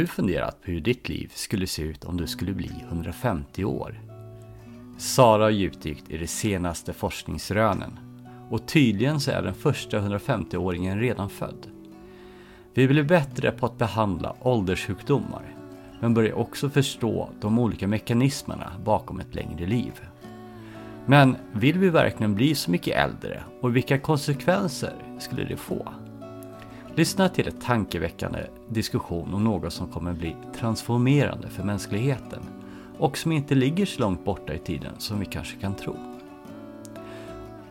du funderat på hur ditt liv skulle se ut om du skulle bli 150 år? Sara har djupdykt i de senaste forskningsrönen och tydligen så är den första 150-åringen redan född. Vi blir bättre på att behandla ålderssjukdomar men börjar också förstå de olika mekanismerna bakom ett längre liv. Men vill vi verkligen bli så mycket äldre och vilka konsekvenser skulle det få? Lyssna till en tankeväckande diskussion om något som kommer bli transformerande för mänskligheten och som inte ligger så långt borta i tiden som vi kanske kan tro.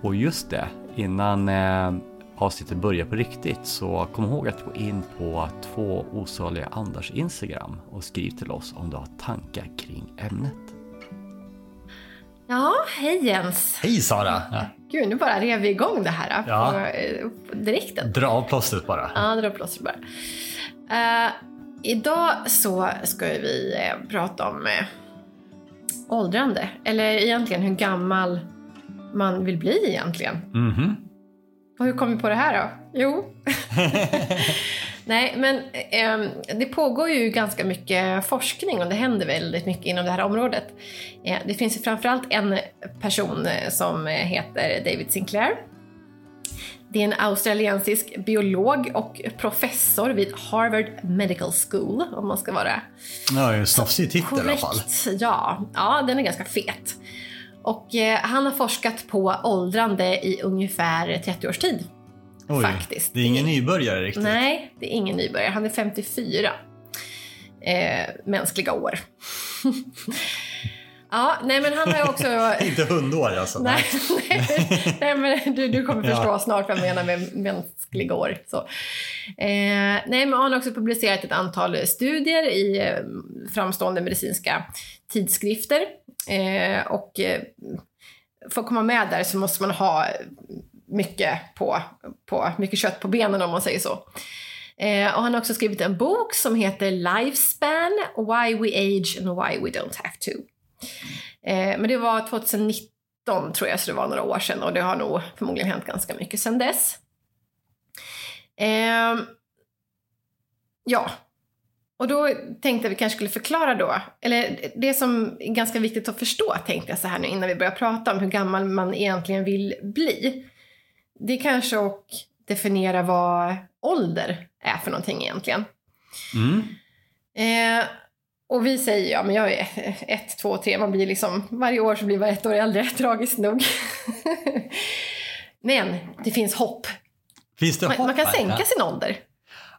Och just det, innan eh, avsnittet börjar på riktigt så kom ihåg att gå in på två osaliga andars Instagram och skriv till oss om du har tankar kring ämnet. Ja, hej Jens. Hej Sara! Ja. Gud, nu bara rev vi igång det här Ja. på, eh, på direkten. Dra av plåstret bara. Ja, dra plåster bara. Eh, idag så ska vi eh, prata om eh, åldrande. Eller egentligen hur gammal man vill bli egentligen. Mhm. Och hur kom vi på det här då? Jo. Nej, men ehm, det pågår ju ganska mycket forskning och det händer väldigt mycket inom det här området. Eh, det finns ju framförallt en person eh, som eh, heter David Sinclair. Det är en australiensisk biolog och professor vid Harvard Medical School, om man ska vara Ja, en snofsig titel i alla fall. Korrekt, ja. Ja, den är ganska fet. Och eh, han har forskat på åldrande i ungefär 30 års tid. Oj, faktiskt. Det är ingen nybörjare riktigt. Nej, det är ingen nybörjare. Han är 54 eh, mänskliga år. ja, nej men han har ju också... Inte hundår alltså. nej, nej, nej, men du, du kommer förstå Ja. snart vad jag menar med mänskliga år. Så. Eh, nej, men han har också publicerat ett antal studier i eh, framstående medicinska tidskrifter. Eh, och eh, för att komma med där så måste man ha mycket, på, på, mycket kött på benen om man säger så. Eh, och han har också skrivit en bok som heter Lifespan, Why We Age and Why We Don't Have To. Eh, men det var 2019 tror jag, så det var några år sedan och det har nog förmodligen hänt ganska mycket sedan dess. Eh, ja, och då tänkte jag vi kanske skulle förklara då, eller det som är ganska viktigt att förstå tänkte jag så här nu innan vi börjar prata om hur gammal man egentligen vill bli. Det är kanske att definiera vad ålder är för någonting egentligen. Mm. Eh, och vi säger ja, men jag är ett, två, tre, man blir liksom, varje år så blir man ett år äldre, tragiskt nog. men det finns hopp. Finns det Man, hopp man kan här? sänka sin ålder.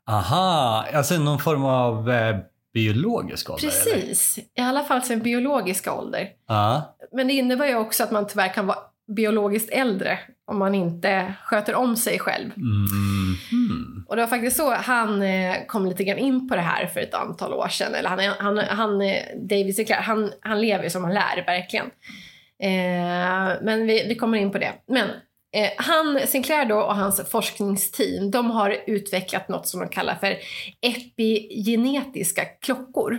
Aha, alltså någon form av eh, biologisk ålder? Eller? Precis, i alla fall sin biologiska ålder. Ja. Men det innebär ju också att man tyvärr kan vara biologiskt äldre om man inte sköter om sig själv. Mhm. Och det var faktiskt så han eh, kom lite grann in på det här för ett antal år sedan. Eller han, han, han eh, David Sinclair, han, han lever som han lär, verkligen. Eh, men vi, vi kommer in på det. Men eh, han, Sinclair då och hans forskningsteam, de har utvecklat något som de kallar för epigenetiska klockor.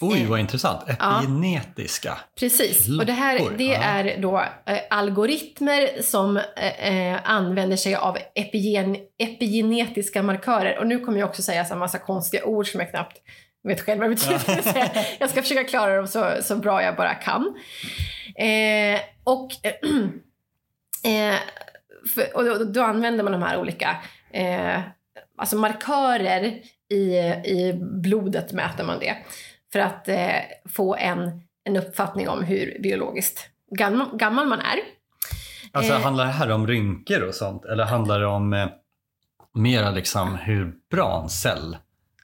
Oj, vad intressant. Ja. Epigenetiska. Precis. Och det här det ja. är då eh, algoritmer som eh, eh, använder sig av epigen, epigenetiska markörer. Och nu kommer jag också säga här massa konstiga ord som jag knappt vet själv vad det betyder. Jag- ska försöka klara dem så, så bra jag bara kan. Eh, och eh, för, och då, då använder man de här olika eh, alltså markörer i, i blodet, mäter man det. För att eh, få en, en uppfattning om hur biologiskt gammal, gammal man är. Alltså, Eh. handlar det här om rynkor och sånt? Eller handlar det om eh, mera liksom hur bra en cell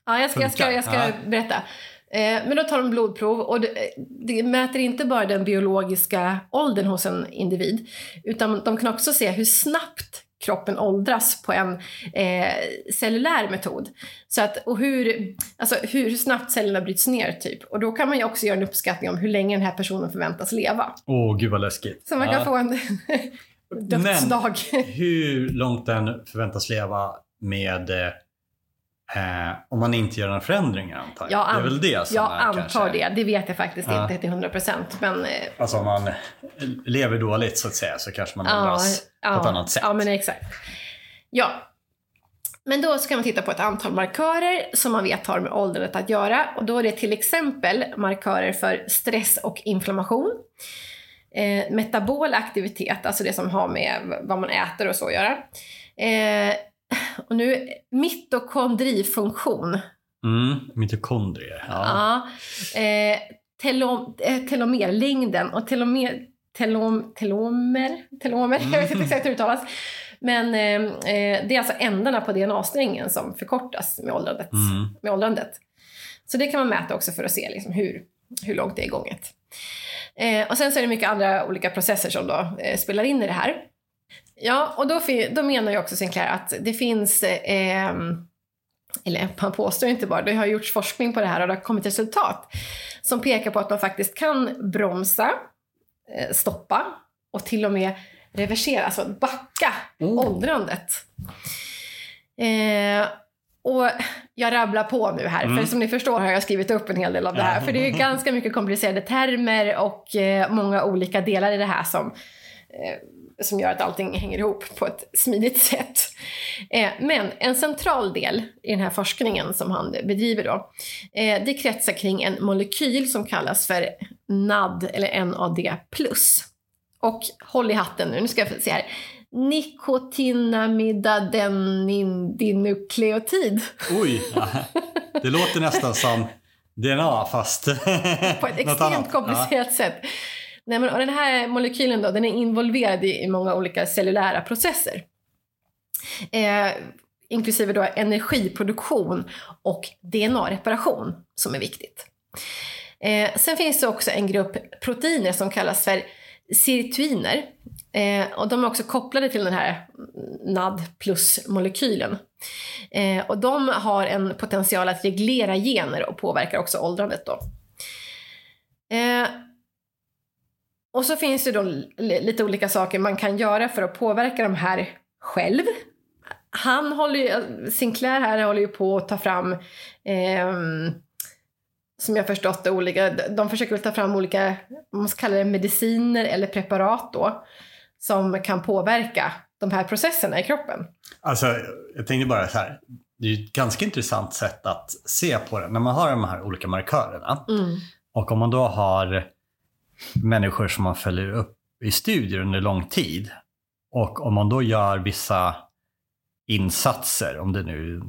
Ja, jag ska, jag ska, jag ska Ja. berätta. Eh, men då tar de blodprov och det, det mäter inte bara den biologiska åldern hos en individ, utan de kan också se hur snabbt kroppen åldras på en eh, cellulär metod. Så att, och hur, alltså hur snabbt cellerna bryts ner typ. Och då kan man ju också göra en uppskattning om hur länge den här personen förväntas leva. Åh, gud vad läskigt. Så man kan Ja. få en dödsdag. Hur långt den förväntas leva med eh, om man inte gör några förändringar antar jag. Jag det är väl det som Jag är antar kanske... det. Det vet jag faktiskt Ja. inte till 100 procent. Men eh, Alltså om man lever dåligt så att säga så kanske man åldras på ett annat sätt. Ja, men exakt. Ja. Men då ska man titta på ett antal markörer som man vet har med åldrandet att göra. Och då är det till exempel markörer för stress och inflammation. Eh, metabol aktivitet, alltså det som har med vad man äter och så att göra. Eh, och nu, mitokondrifunktion. Mm, mitokondrier. Ja. Ja. Eh, telom, eh, telomerlängden och telomer, telom, telomer, telomer, jag vet inte exakt hur det uttalas. Men eh, eh, det är alltså ändarna på DNA-strängen som förkortas med åldrandet. Mm. med åldrandet. Så det kan man mäta också för att se liksom hur, hur långt det är gånget. Eh, och sen så är det mycket andra olika processer som då eh, spelar in i det här. Ja, och då, då menar ju också Sinclair att det finns, eh, eller han påstår inte bara, det har gjorts forskning på det här och det har kommit resultat som pekar på att man faktiskt kan bromsa, eh, stoppa och till och med reversera, alltså backa Oh. åldrandet. Eh, och jag rabblar på nu här, Mm. för som ni förstår har jag skrivit upp en hel del av det här. För det är ganska mycket komplicerade termer och eh, många olika delar i det här som, eh, som gör att allting hänger ihop på ett smidigt sätt. Eh, men en central del i den här forskningen som han bedriver då, eh, det kretsar kring en molekyl som kallas för NAD, eller NAD+. Och håll i hatten nu, nu ska jag se här. Nikotinamidadendinukleotid. Oj! Det låter nästan som DNA fast på ett extremt komplicerat sätt. Nej, men, och den här molekylen då, den är involverad i, i många olika cellulära processer. Eh, inklusive då energiproduktion och DNA-reparation som är viktigt. Eh, sen finns det också en grupp proteiner som kallas för sirtuiner. Eh, och de är också kopplade till den här NAD plus-molekylen. Eh, och de har en potential att reglera gener och påverkar också åldrandet då. Eh, Eh, och så finns det då li- lite olika saker man kan göra för att påverka de här själv. Han håller ju, Sinclair här håller ju på att ta fram, ehm, som jag förstått det, olika, de försöker väl ta fram olika, man måste kalla det mediciner eller preparat då, som kan påverka de här processerna i kroppen. Alltså, jag tänkte bara så här. Det är ju ett ganska intressant sätt att se på det. När man har de här olika markörerna Mm. och om man då har människor som man följer upp i studier under lång tid och om man då gör vissa insatser, om det nu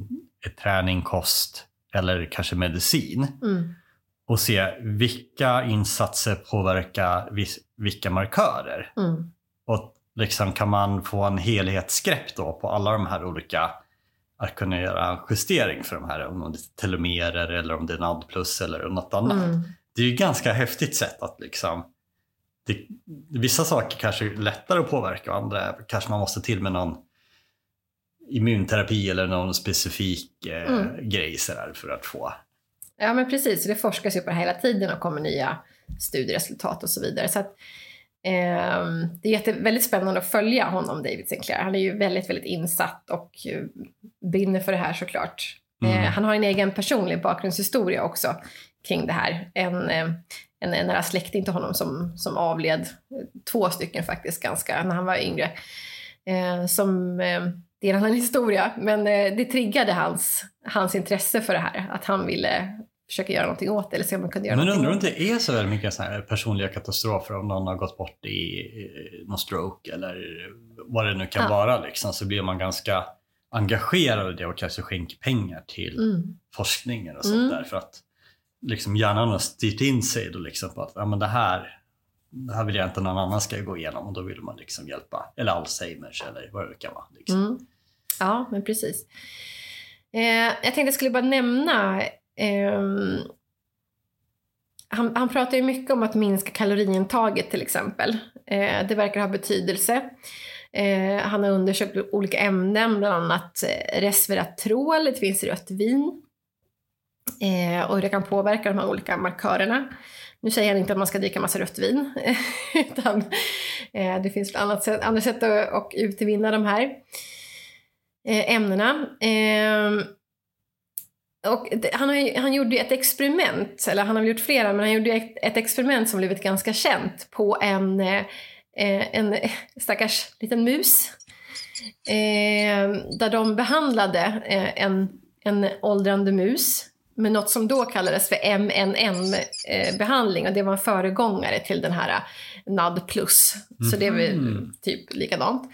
är träning, kost eller kanske medicin Mm. och se vilka insatser påverkar vilka markörer. Mm. Och liksom kan man få en helhetsgrepp då på alla de här olika, att kunna göra justering för de här, om det är telomerer eller om det är NAD plus eller något annat. Mm. Det är ju ganska häftigt sätt att liksom, det, vissa saker kanske är lättare att påverka och andra kanske man måste till med någon immunterapi eller någon specifik eh, Mm. grej för att få. Ja, men precis. Det forskas ju på det hela tiden och kommer nya studieresultat och så vidare. Så att, ehm, det är jätte, väldigt spännande att följa honom, David Sinclair. Han är ju väldigt, väldigt insatt och eh, brinner för det här såklart. Mm. Eh, han har en egen personlig bakgrundshistoria också kring det här. En, eh, en, en nära släkting till honom som, som avled, två stycken faktiskt, ganska, när han var yngre. Eh, som, eh, det är en annan historia, men eh, det triggade hans, hans intresse för det här. Att han ville försöka göra någonting åt det, eller se om man kunde göra Men undrar om det. det är så väldigt mycket så här personliga katastrofer om någon har gått bort i, i någon stroke eller vad det nu kan Ja. vara liksom, så blir man ganska engagerad i det och kanske skänker pengar till Mm. forskningen och sånt Mm. där för att liksom hjärnan har styrt in sig då liksom på att ja, men det, här, det här vill jag inte någon annan ska gå igenom och då vill man liksom hjälpa. Eller Alzheimers eller vad det kan vara. Liksom. Mm. Ja, men precis. Eh, jag tänkte jag skulle bara nämna... ehm, han, han pratar ju mycket om att minska kaloriintaget till exempel. Eh, det verkar ha betydelse. Eh, han har undersökt olika ämnen, bland annat eh, resveratrol, det finns i rött vin. Eh, och hur det kan påverka de här olika markörerna. Nu säger han inte att man ska dricka massa rött vin, utan eh, det finns annat sätt, andra sätt att, att utvinna de här eh, ämnena. Ehm, och det, han, har han gjorde ett experiment, eller han har väl gjort flera, men han gjorde ett, ett experiment som blivit ganska känt på en, eh, eh en stackars liten mus. Eh, där de behandlade eh, en, en åldrande mus med något som då kallades för MNM-behandling och det var en föregångare till den här NAD+. Så det är väl Mhm. typ likadant.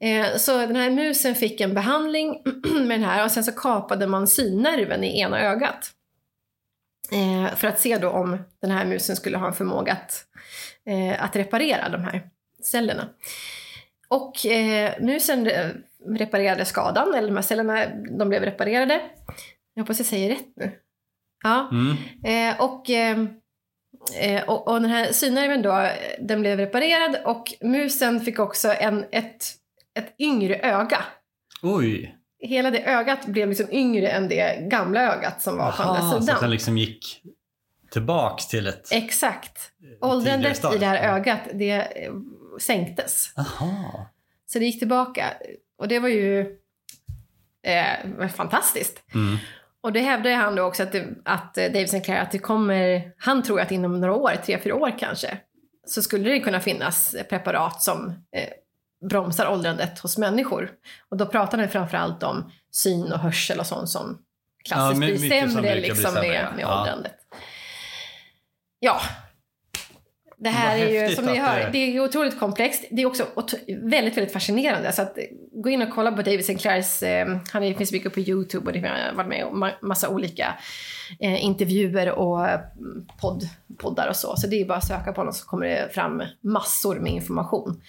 Eh, Så den här musen fick en behandling med den här och sen så kapade man synnerven i ena ögat. Eh, För att se då om den här musen skulle ha en förmåga att, eh, att reparera de här cellerna. Och eh, musen eh, reparerade skadan, eller de här cellerna de blev reparerade. Jag hoppas jag säger rätt nu. Ja. Mm. Eh, och, eh, eh, och, och den här synnerven då, eh, den blev reparerad och musen fick också en, ett, ett yngre öga. Oj! Hela det ögat blev liksom yngre än det gamla ögat som var på andra Aha, så sidan. att den liksom gick tillbaks till ett Exakt. tidigare Åldrandet i det här ögat, det eh, sänktes. Aha. Så det gick tillbaka. Och det var ju eh, fantastiskt. Mm. Och det hävdar han då också att, det, att eh, Dave Sinclair, att det kommer, han tror att inom några år, tre, fyra år kanske, så skulle det kunna finnas preparat som eh, bromsar åldrandet hos människor. Och då pratar han framförallt om syn och hörsel och sånt som klassiskt Ja, blir sämre bli liksom, sämre, med, med Ja. åldrandet. Ja. Det här är ju, som ni hör, det- det är otroligt komplext. Det är också väldigt, väldigt fascinerande. Så att, gå in och kolla på David Sinclairs, eh, han är, finns mycket på YouTube och det har varit med om ma- massa olika eh, intervjuer och eh, podd, poddar och så. Så det är bara att söka på honom så kommer det fram massor med information.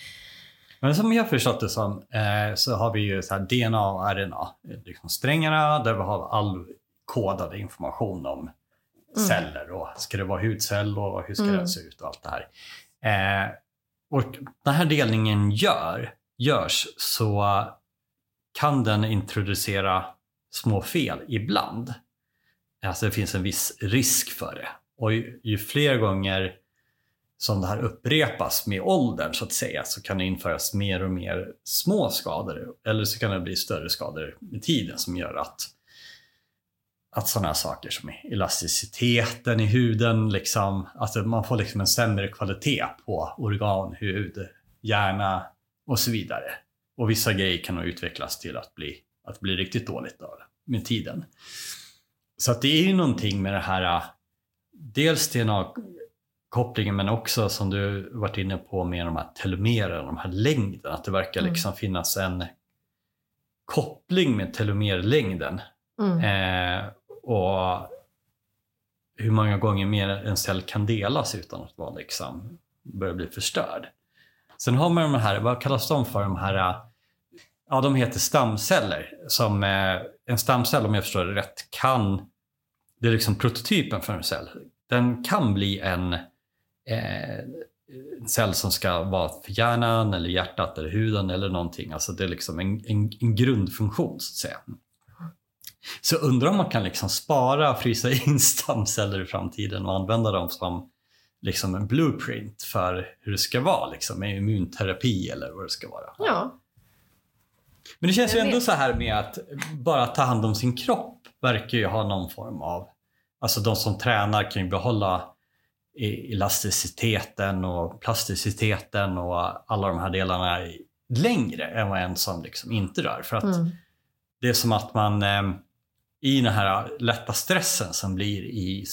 Men som jag förstått det som eh, så har vi ju så DNA och RNA, liksom strängarna där vi har all kodad information om Mm. Celler och ska det vara hudcell och hur ska Mm. den se ut och allt det här. Eh, och den här delningen gör, görs så kan den introducera små fel ibland. Alltså det finns en viss risk för det. Och ju, ju fler gånger som det här upprepas med åldern så att säga så kan det införas mer och mer små skador eller så kan det bli större skador med tiden som gör att att sådana här saker som elasticiteten i huden, liksom, alltså man får liksom en sämre kvalitet på organ, hud, hjärna och så vidare. Och vissa grejer kan nog utvecklas till att bli, att bli riktigt dåligt då, med tiden. Så att det är ju någonting med det här, äh, dels DNA-kopplingen men också som du varit inne på med de här telomererna, de här längden, att det verkar Mm. liksom finnas en koppling med telomerlängden Mm. Eh, och hur många gånger mer en cell kan delas utan att vara liksom börja bli förstörd. Sen har man de här, vad kallas de för? De här, ja de heter stamceller. Som, eh, en stamcell om jag förstår det rätt kan, det är liksom prototypen för en cell. Den kan bli en, eh, en cell som ska vara för hjärnan eller hjärtat eller huden eller någonting. Alltså det är liksom en, en, en grundfunktion så att säga. Så undrar om man kan liksom spara, frysa in stamceller i framtiden och använda dem som liksom en blueprint för hur det ska vara liksom, med immunterapi eller vad det ska vara. Ja. Men det känns ju ändå så här med att bara ta hand om sin kropp verkar ju ha någon form av, alltså de som tränar kan ju behålla elasticiteten och plasticiteten och alla de här delarna längre än vad en som liksom inte rör. För att Mm. det är som att man eh, i den här lätta stressen som blir i,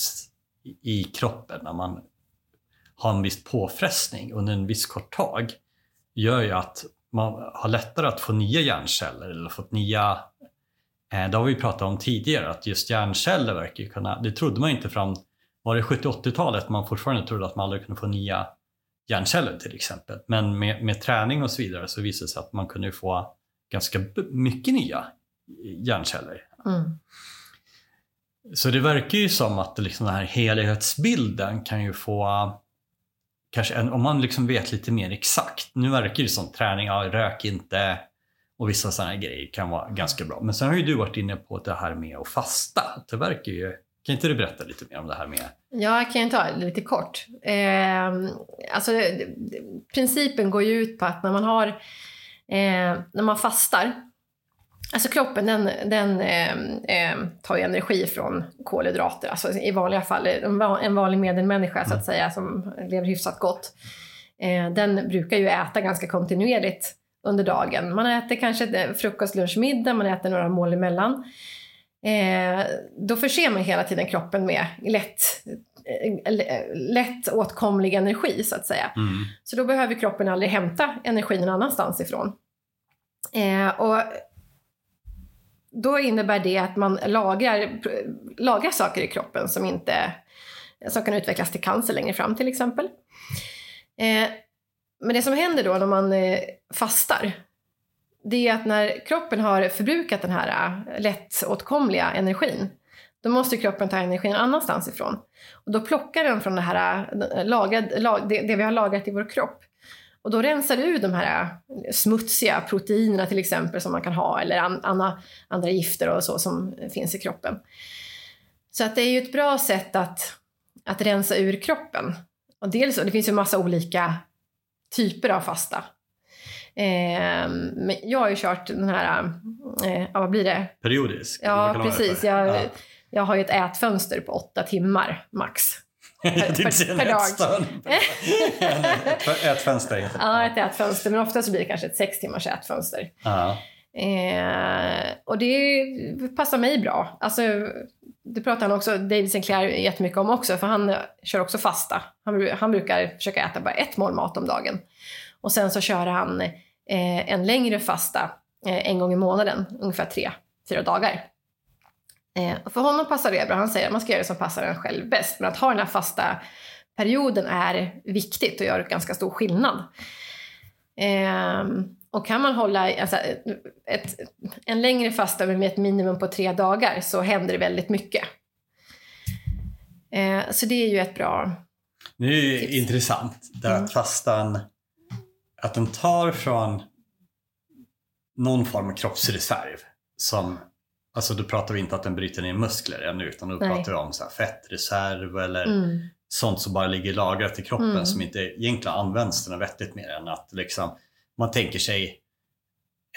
i kroppen när man har en viss påfrestning under en viss kort tag gör ju att man har lättare att få nya hjärnceller eller fått nya eh, det har vi pratat om tidigare att just hjärnceller verkar ju kunna, det trodde man inte fram, var det 70-80-talet man fortfarande trodde att man aldrig kunde få nya hjärnceller till exempel. Men med, med träning och så vidare så visade det sig att man kunde få ganska mycket nya hjärnceller. Mm. Så det verkar ju som att liksom den här helhetsbilden kan ju få kanske en, om man liksom vet lite mer exakt. Nu verkar det som träning, ja, rök inte och vissa sådana grejer kan vara ganska bra. Men sen har ju du varit inne på det här med att fasta. Det verkar ju, kan inte du berätta lite mer om det här med Ja, jag kan ju ta lite kort. Eh, alltså, principen går ju ut på att när man har, eh, när man fastar, alltså kroppen den, den eh, eh, tar ju energi från kolhydrater, alltså i vanliga fall, en va- en vanlig medelmänniska så att säga som lever hyfsat gott, eh, den brukar ju äta ganska kontinuerligt under dagen. Man äter kanske frukost, lunch, middag, man äter några mål emellan. Eh, då förser man hela tiden kroppen med lätt, eh, lätt åtkomlig energi så att säga. Mm. Så då behöver kroppen aldrig hämta energi någon annanstans ifrån. Eh, och då innebär det att man lagrar, lagrar saker i kroppen som, inte, som kan utvecklas till cancer längre fram till exempel. Eh, men det som händer då när man eh, fastar, det är att när kroppen har förbrukat den här eh, lättåtkomliga energin, då måste kroppen ta energin annanstans ifrån. Och då plockar den från det, här, eh, lagrad, lag, det, det vi har lagrat i vår kropp. Och då rensar det ur de här eh, smutsiga proteinerna till exempel som man kan ha eller an, andra, andra gifter och så som finns i kroppen. Så att det är ju ett bra sätt att, att rensa ur kroppen. Och dels, och det finns ju massa olika typer av fasta. Eh, men jag har ju kört den här, eh, vad blir det? Periodisk? Ja, precis. Jag, ja. jag har ju ett ätfönster på åtta timmar max. Jag tänkte säga per en dag. Ett- Ett fönster. Ja, ett ätfönster, men ofta så blir det kanske ett sex timmars ätfönster. Ja. Eh, och det passar mig bra. Alltså, det pratar han också, David Sinclair jättemycket om också, för han kör också fasta. Han, han brukar försöka äta bara ett mål mat om dagen. Och sen så kör han eh, en längre fasta eh, en gång i månaden, ungefär tre, fyra dagar. Eh, för honom passar det bra. Han säger att man ska göra det som passar en själv bäst. Men att ha den här fasta perioden är viktigt och gör ganska stor skillnad. Ehm, och kan man hålla alltså, ett, en längre fasta med ett minimum på tre dagar så händer det väldigt mycket. Eh, så det är ju ett bra... Det är ju Tips. intressant. Det Mm. att fastan, att de tar från någon form av kroppsreserv. Som, alltså då pratar vi inte att den bryter ner muskler ännu utan då Nej. pratar vi om så fettreserv eller Mm, sånt som bara ligger lagrat i kroppen Mm. som inte egentligen används till något vettigt mer än att liksom, man tänker sig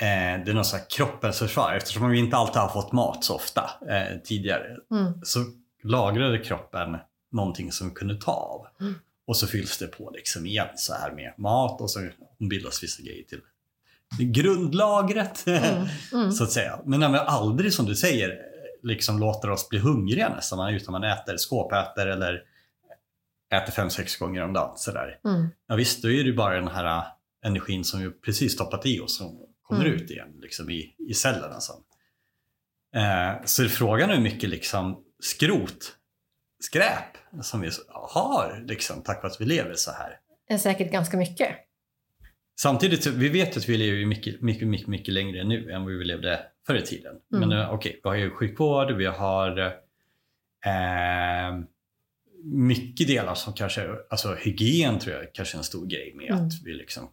eh, det är något så här kroppens försvar eftersom vi inte alltid har fått mat så ofta eh, tidigare mm, så lagrade kroppen någonting som vi kunde ta av. Mm. Och så fylls det på liksom igen så här med mat och så bildas vissa grejer till grundlagret. mm, mm. så att säga. Men när man aldrig som du säger liksom låter oss bli hungriga nästan utan man äter, skåpäter eller äter fem, sex gånger om dagen. Sådär. Mm. Ja visst, då är det bara den här äh, energin som vi precis stoppat i oss som kommer Mm. ut igen liksom i, i cellerna. Sen. Eh, så frågan är hur mycket liksom skrot, skräp som vi har liksom, tack vare att vi lever så här. Det är säkert ganska mycket. Samtidigt, vi vet att vi lever mycket, mycket, mycket, mycket längre nu än vad vi levde förr i tiden. Mm. Men eh, okej, vi har ju sjukvård, vi har eh, mycket delar som kanske, alltså hygien tror jag kanske är en stor grej med Mm. att vi liksom,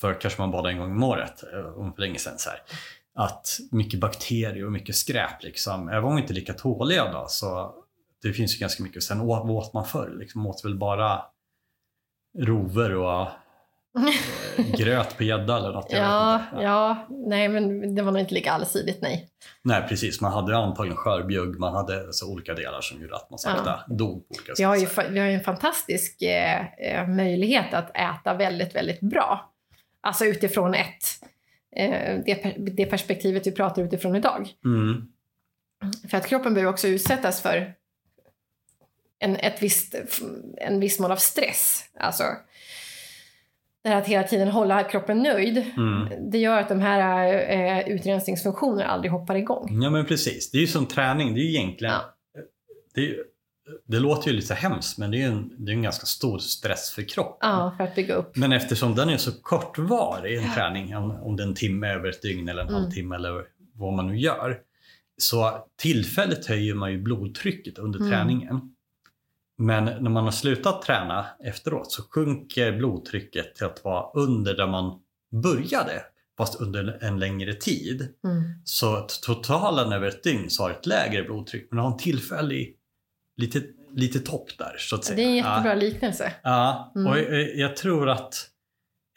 förr kanske man badade en gång om året, eh, om för länge sedan så här. Att mycket bakterier och mycket skräp liksom, även om vi inte är lika tåliga då, så det finns ju ganska mycket. Sen åt, åt man förr? Liksom åt väl bara rover och gröt på gädda eller något. Ja, inte. ja, nej men det var nog inte lika allsidigt, nej. Nej, precis. Man hade antagligen skörbjugg, man hade så olika delar som gjorde att man sakta dog på olika Vi har ju, vi har ju en fantastisk eh, eh, möjlighet att äta väldigt, väldigt bra. Alltså utifrån ett, eh, det, det perspektivet vi pratar utifrån idag. Mm. För att kroppen behöver också utsättas för en, ett visst, en viss mån av stress. Alltså, det här att hela tiden hålla kroppen nöjd, Mm. det gör att de här eh, utrensningsfunktionerna aldrig hoppar igång. Ja, men precis. Det är ju som träning. Det är ju egentligen... Det, är, ju- det låter ju lite hemskt, men det är ju en, det är en ganska stor stress för kroppen. Ja, för att bygga upp. Men eftersom den är så kortvarig, en träning, om, om det är en timme över ett dygn eller en Mm. halvtimme eller vad man nu gör. Så tillfälligt höjer man ju blodtrycket under Mm. träningen. Men när man har slutat träna efteråt så sjunker blodtrycket till att vara under där man började, fast under en längre tid. Mm. Så totalen över ett dygn så har ett lägre blodtryck, men har en tillfällig lite, lite topp där så att säga. Det är en Ja. jättebra liknelse. Ja, Mm. och jag, jag tror att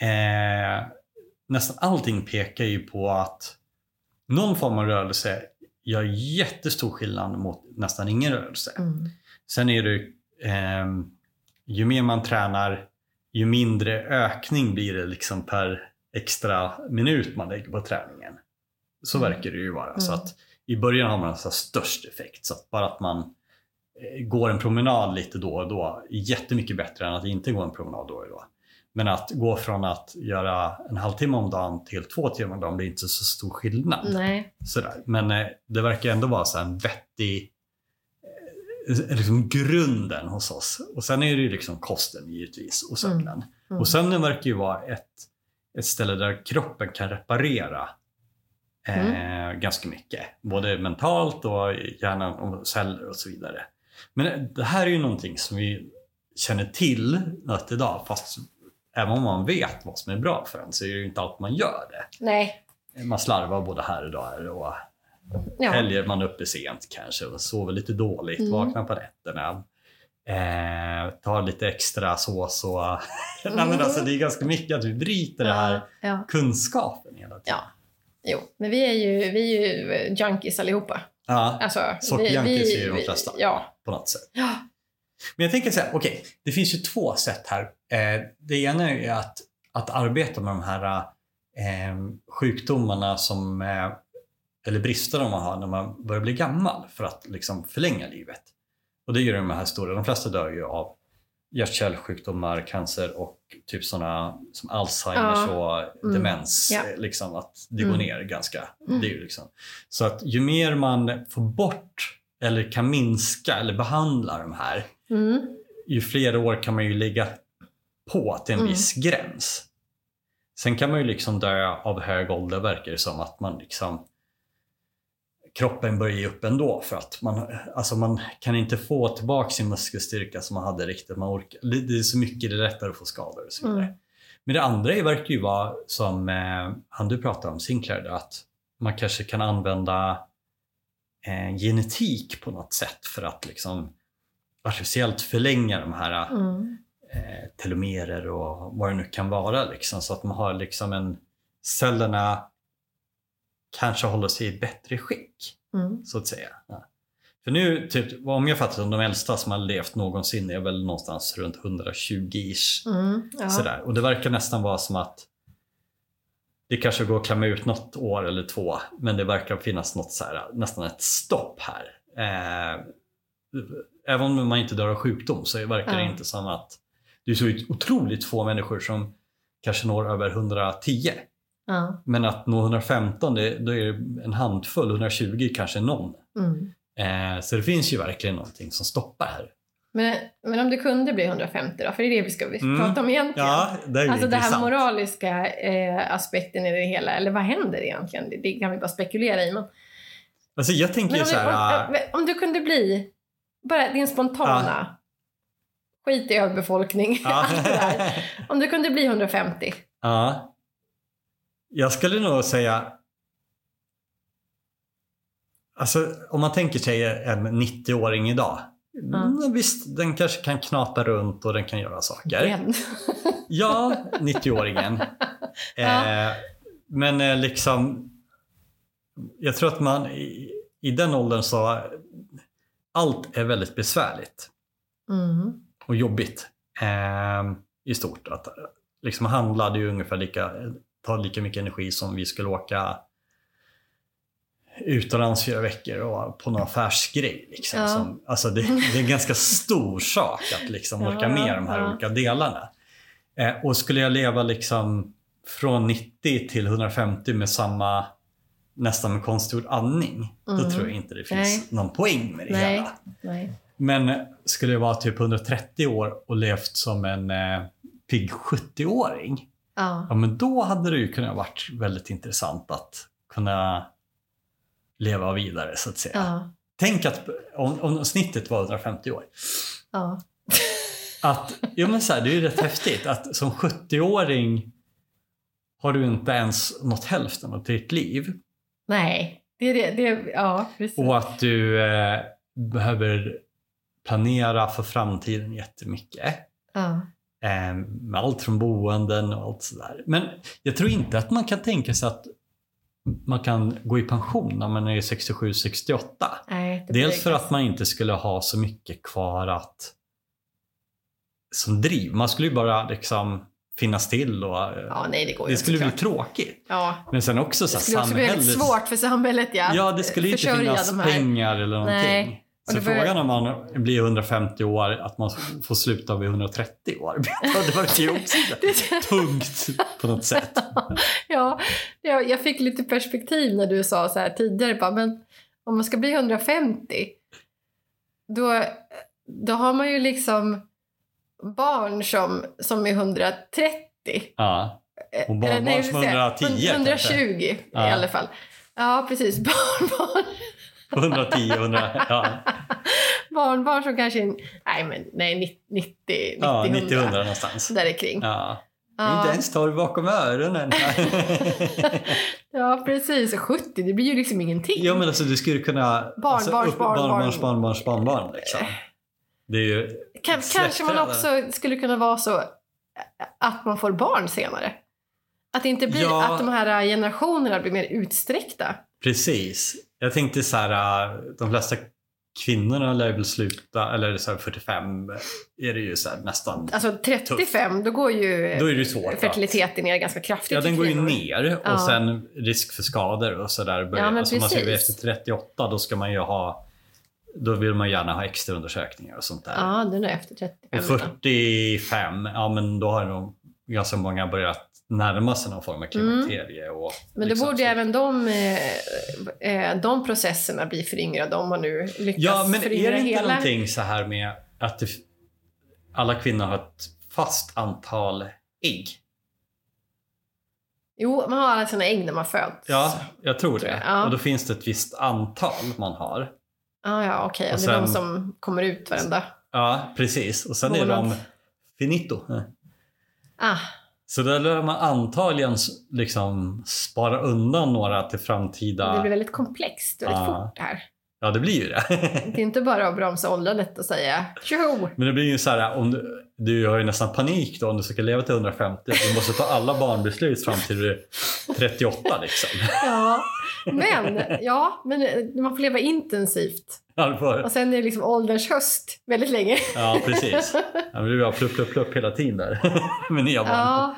eh, nästan allting pekar ju på att någon form av rörelse gör jättestor skillnad mot nästan ingen rörelse. Mm. Sen är det eh, ju mer man tränar, ju mindre ökning blir det liksom per extra minut man lägger på träningen. Så Mm. verkar det ju vara. Så Mm. att i början har man alltså störst effekt. Så att bara att man eh, går en promenad lite då och då är jättemycket bättre än att inte gå en promenad då och då. Men att gå från att göra en halvtimme om dagen till två timmar om dagen blir inte så stor skillnad. Nej. Sådär. Men eh, det verkar ändå vara så en vettig liksom grunden hos oss. Och sen är det ju liksom kosten givetvis och sömnen. Mm. Och sömnen verkar ju vara ett, ett ställe där kroppen kan reparera eh, ganska mycket. Både mentalt och hjärnan och celler och så vidare. Men det här är ju någonting som vi känner till något idag. Fast även om man vet vad som är bra för en så är det ju inte alltid man gör det. Nej. Man slarvar både här och där och Ja. helger man uppe sent kanske och sover lite dåligt, Mm. vaknar på nätterna. Eh, tar lite extra sås och... Nej, men alltså, det är ganska mycket att vi bryter det här Ja. ja. kunskapen hela tiden. Ja. Jo, men vi är ju, vi är ju junkies allihopa. Ja, Alltså, Sockerjunkies är ju de vi- flesta. Ja. på något sätt. ja. Men jag tänker så här, okej, det finns ju två sätt här. Eh, det ena är ju att, att arbeta med de här eh, sjukdomarna som, eh, eller bristerna man har när man börjar bli gammal för att liksom förlänga livet. Och det är ju de här stora, de flesta dör ju av hjärt-kärlsjukdomar, cancer och typ sådana som Alzheimers och Mm. demens. Ja. eh, Liksom att det Mm. går ner ganska. Mm. Det är ju liksom. Så att ju mer man får bort eller kan minska eller behandla de här Mm. ju fler år kan man ju lägga på till en Mm. viss gräns. Sen kan man ju liksom dö av hög ålder verkar det som att man liksom kroppen börjar ge upp ändå för att man, alltså man kan inte få tillbaka sin muskelstyrka som man hade riktigt. Man orkar, det är så mycket, det är lättare att få skador och så vidare. Mm. Men det andra verkar ju vara som eh, han du pratade om, Sinclair, att man kanske kan använda eh, genetik på något sätt för att liksom artificiellt förlänga de här Mm. eh, telomerer och vad det nu kan vara. Liksom, så att man har liksom en cellerna kanske håller sig i bättre skick, Mm. så att säga. Ja. För nu, typ, om jag fattar det, de äldsta som har levt någonsin är väl någonstans runt 120-ish. Mm. Ja. Sådär. Och det verkar nästan vara som att det kanske går att klämma ut något år eller två, men det verkar finnas något så här, nästan ett stopp här. Eh, även om man inte dör av sjukdom så verkar det Ja. inte som att det är så otroligt få människor som kanske når över 110. Ja. Men att nå 115, det, då är det en handfull, 120 kanske någon. Mm. Eh, så det finns ju verkligen någonting som stoppar här. Men, men om du kunde bli 150 då? För det är det vi ska Mm. prata om egentligen. Ja, det är Alltså den här moraliska eh, aspekten i det hela, eller vad händer egentligen? Det, det kan vi bara spekulera i. Men, Alltså jag tänker men om, så du, här... om, om du kunde bli, bara din spontana, skit i överbefolkning, Ja. allt det där. Om du kunde bli 150, Ja. Jag skulle nog säga... Alltså om man tänker sig en 90-åring idag. Mm, visst, den kanske kan knata runt och den kan göra saker. den. Ja, 90-åringen. Ja. eh, men eh, liksom... Jag tror att man i, i den åldern så... Allt är väldigt besvärligt Mm. och jobbigt eh, i stort. Att, liksom handla ju ungefär lika, tar lika mycket energi som vi skulle åka utomlands fyra veckor och på någon affärsgrej. Liksom, Ja. som, alltså det, det är en ganska stor sak att liksom Ja, orka med de här ja. olika delarna. Eh, och skulle jag leva liksom från 90 till 150 med samma nästan med konstgjord andning, då Mm. tror jag inte det finns Nej. någon poäng med det Nej. hela. Nej. Men skulle jag vara typ 130 år och levt som en eh, pigg 70-åring, Ja. ja men då hade det ju kunnat varit väldigt intressant att kunna leva vidare så att säga. Ja. Tänk att om, om snittet var 150 år. Ja. Att, jo men så här, det är ju rätt häftigt att som 70-åring har du inte ens nått hälften av ditt liv. Nej. Det är det. det ja, precis. Och att du eh, behöver planera för framtiden jättemycket. Ja. Eh, med allt från boenden och allt sådär. Men jag tror inte att man kan tänka sig att man kan gå i pension när man är 67-68. Nej, det Dels för att man inte skulle ha så mycket kvar att som driv. Man skulle ju bara liksom finnas till och Ja, nej, det det skulle bli tråkigt. Ja. Men sen också Det så här, skulle också bli väldigt svårt för samhället ja, Ja, det skulle ju inte finnas de pengar eller någonting. Nej. Så börjar- frågan om man blir 150 år, att man får sluta vid 130 år. det verkar ju också tungt på något sätt. Ja, jag, fick lite perspektiv när du sa så här tidigare, bara, men om man ska bli 150, då, då har man ju liksom barn som, som är 130. Ja. Och Eh, barnbarn nej, som säga, 110 120 i Ja. alla fall. Ja, precis. Barnbarn, 110, 100, ja, barnbarn som kanske nej men nej, 90, 90, ja 100. 90-100 någonstans. Där är kring. Ja. Ja. Inte ens tar bakom öronen. Ja, precis. Och 70, det blir ju liksom ingenting. ja men alltså du skulle kunna... Alltså, barnbarns, barn. barnbarns, barnbarn liksom. Det är ju... Kan, kanske man också skulle kunna vara så att man får barn senare. Att det inte blir Ja. att de här generationerna blir mer utsträckta. Precis. Jag tänkte så här, äh, de flesta kvinnorna lär väl sluta, eller så här 45 är det ju så nästan. Alltså 35, då går ju Då är det svårt. fertiliteten ner ganska kraftigt. Ja, den går ju ner och Ja. sen risk för skador och sådär. börjar- Ja, men alltså man ser precis. efter 38 då ska man ju ha då vill man gärna ha extra undersökningar och sånt där. Ja, den är efter 35. och 45, ja men då har nog ganska många börjat närma sig någon form av klimakterie. Och Mm. Men då liksom borde så- även de, eh, eh, de processerna bli föryngrade om man nu lyckas Ja, men är det inte hela. någonting så här med att det, alla kvinnor har ett fast antal ägg? Jo, man har alla sina ägg när man föds. Ja, jag tror det. Ja. Och då finns det ett visst antal man har. ah, ja okej. Och Det är de sen- som kommer ut varenda... Ja, precis. Och sen är Månad. de finito. Ah, Så där lär man antagligen liksom spara undan några till framtida... det blir väldigt komplext väldigt Ja. fort det här. Ja, det blir ju det. Det är inte bara att bromsa åldrandet och säga tjoho! Men det blir ju så här, om du, du har ju nästan panik då om du ska leva till 150. Du måste ta alla barnbeslut fram till du är 38 liksom. Ja, men, ja, men eh, man får leva intensivt. Får- Och sen är det liksom ålderns höst väldigt länge. Ja, precis. Ja, du har plupp, plupp, plupp hela tiden där. Med nya barn. Ja.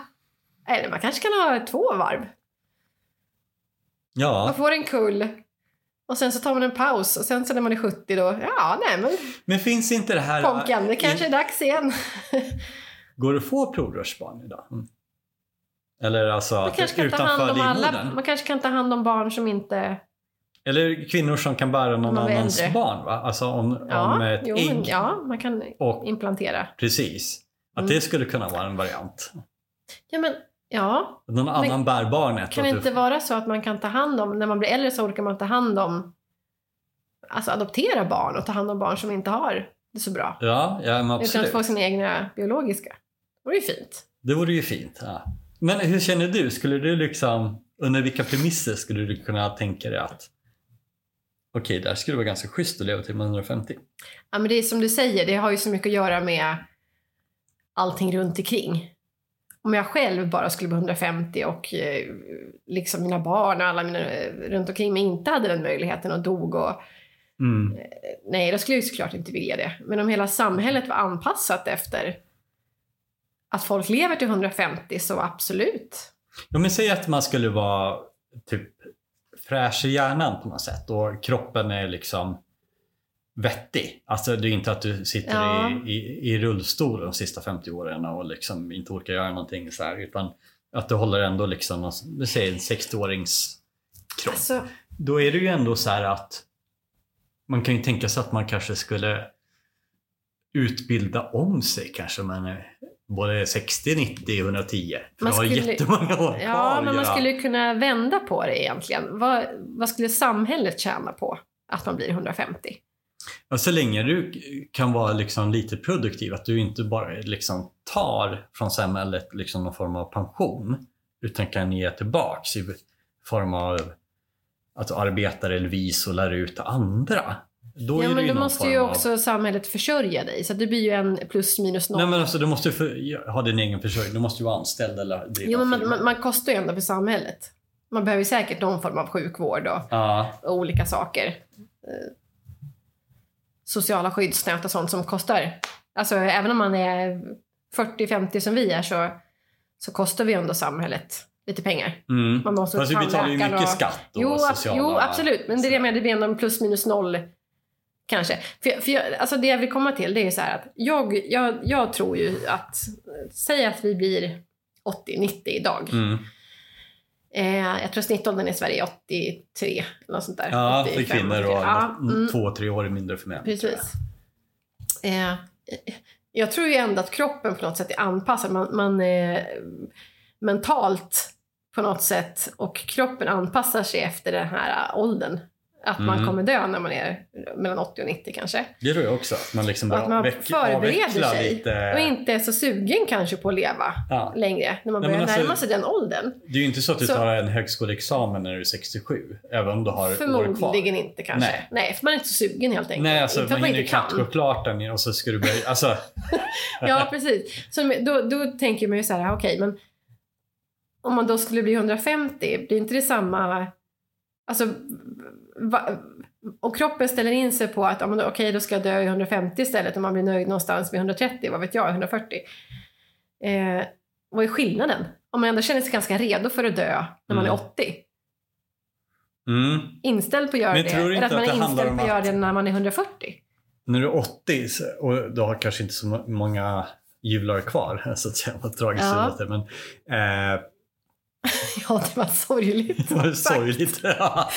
Eller man kanske kan ha två varv. Ja, Man får en kull. Och sen så tar man en paus och sen så när man är 70 då, ja nej men men finns inte det här... Ponken, det kanske är dags igen. Går det att få provrörsbarn idag? Mm. Eller alltså Man kanske kan ta utanför hand om alla, man kanske kan ta hand om barn som inte... Eller kvinnor som kan bära någon annans äldre. barn va? Alltså om, om Ja, ett jo, ägg men, ja man kan och implantera. precis. Att Mm. det skulle kunna vara en variant. Ja men, ja. Någon annan bär barnet. Kan det och inte du- vara så att man kan ta hand om, när man blir äldre så orkar man ta hand om, alltså adoptera barn och ta hand om barn som inte har det så bra. Ja, ja men Utan att absolut. få sina egna biologiska. Det vore ju fint. Det vore ju fint. Ja. Men hur känner du? Skulle du liksom, under vilka premisser skulle du kunna tänka dig att okej, där skulle det vara ganska schysst att leva till 150? Ja, men det är som du säger, det har ju så mycket att göra med allting runt omkring. Om jag själv bara skulle bli 150 och eh, liksom mina barn och alla mina eh, runt omkring mig inte hade den möjligheten och dog och Mm. nej, då skulle jag ju såklart inte vilja det. Men om hela samhället var anpassat efter att folk lever till 150 så absolut. Ja, men säg att man skulle vara typ fräsch i hjärnan på något sätt och kroppen är liksom vettig. Alltså det är inte att du sitter Ja. i, i, i rullstol de sista 50 åren och liksom inte orkar göra någonting så här, utan att du håller ändå liksom, någon- du säger en 60-årings kropp. Alltså, Då är det ju ändå så här att man kan ju tänka sig att man kanske skulle utbilda om sig kanske man är både 60, 90, 110. För Man du har skulle- jättemånga år kvar ja, men man skulle kunna vända på det egentligen. Vad, vad skulle samhället tjäna på att man blir 150? Ja, så länge du kan vara liksom lite produktiv, att du inte bara liksom tar från samhället liksom någon form av pension, utan kan ge tillbaks i form av att du arbetar eller vis och lär ut andra. Då Ja, men då måste ju av... också samhället försörja dig. Så det blir ju en plus minus noll. Nej men alltså du måste ju för, ha din egen försörjning. Du måste ju vara anställd eller driva jo, men man, man, man kostar ju ändå för samhället. Man behöver säkert någon form av sjukvård och, Ja, och olika saker. Sociala skyddsnät och sånt som kostar. Alltså även om man är 40-50 som vi är så, så kostar vi ändå samhället lite pengar. Mm. Man måste Fast vi betalar ju mycket och- skatt och Jo, sociala... jo, absolut. Men det är det menar, det blir ändå plus minus noll kanske. För, för jag, alltså det jag vill komma till det är så här att jag, jag, jag tror ju att, säg att vi blir 80-90 idag. Mm. Eh, jag tror snittåldern i Sverige är 83, eller något sånt där. Ja, för 85, kvinnor och ja, mm, två, tre år mindre för män. tror jag. Precis. Eh, jag tror ju ändå att kroppen på något sätt är anpassad. Man, man eh, mentalt på något sätt och kroppen anpassar sig efter den här åldern. Att man Mm. kommer dö när man är mellan 80 och 90 kanske. Det tror jag också. Att man liksom att man förbereder sig lite. och inte är så sugen kanske på att leva Ja. längre när man Nej, börjar alltså- närma sig den åldern. Det är ju inte så att du Så- tar en högskoleexamen när du är 67. Även om du har år kvar. Förmodligen inte kanske. Nej. Nej. för man är inte så sugen helt enkelt. Nej, alltså inte man man hinner inte knappt gå klart den och så ska du börja... Alltså, Ja, precis. Så då, då tänker man ju så här, okej, men om man då skulle bli 150, blir inte det samma... Alltså, och kroppen ställer in sig på att ja, men då- okej, då ska jag dö i 150 istället och man blir nöjd någonstans vid 130, vad vet jag, 140. Eh, vad är skillnaden? Om man ändå känner sig ganska redo för att dö när man Mm. är 80, mm. inställd på att göra det, eller att man att är inställd på att göra det när man är 140? När du är 80 så- och du har kanske inte så må- många juvlar kvar, så att säga, vad tragiskt Ja. det. Men, eh, Ja, det var sorgligt. det var sorgligt. Ja.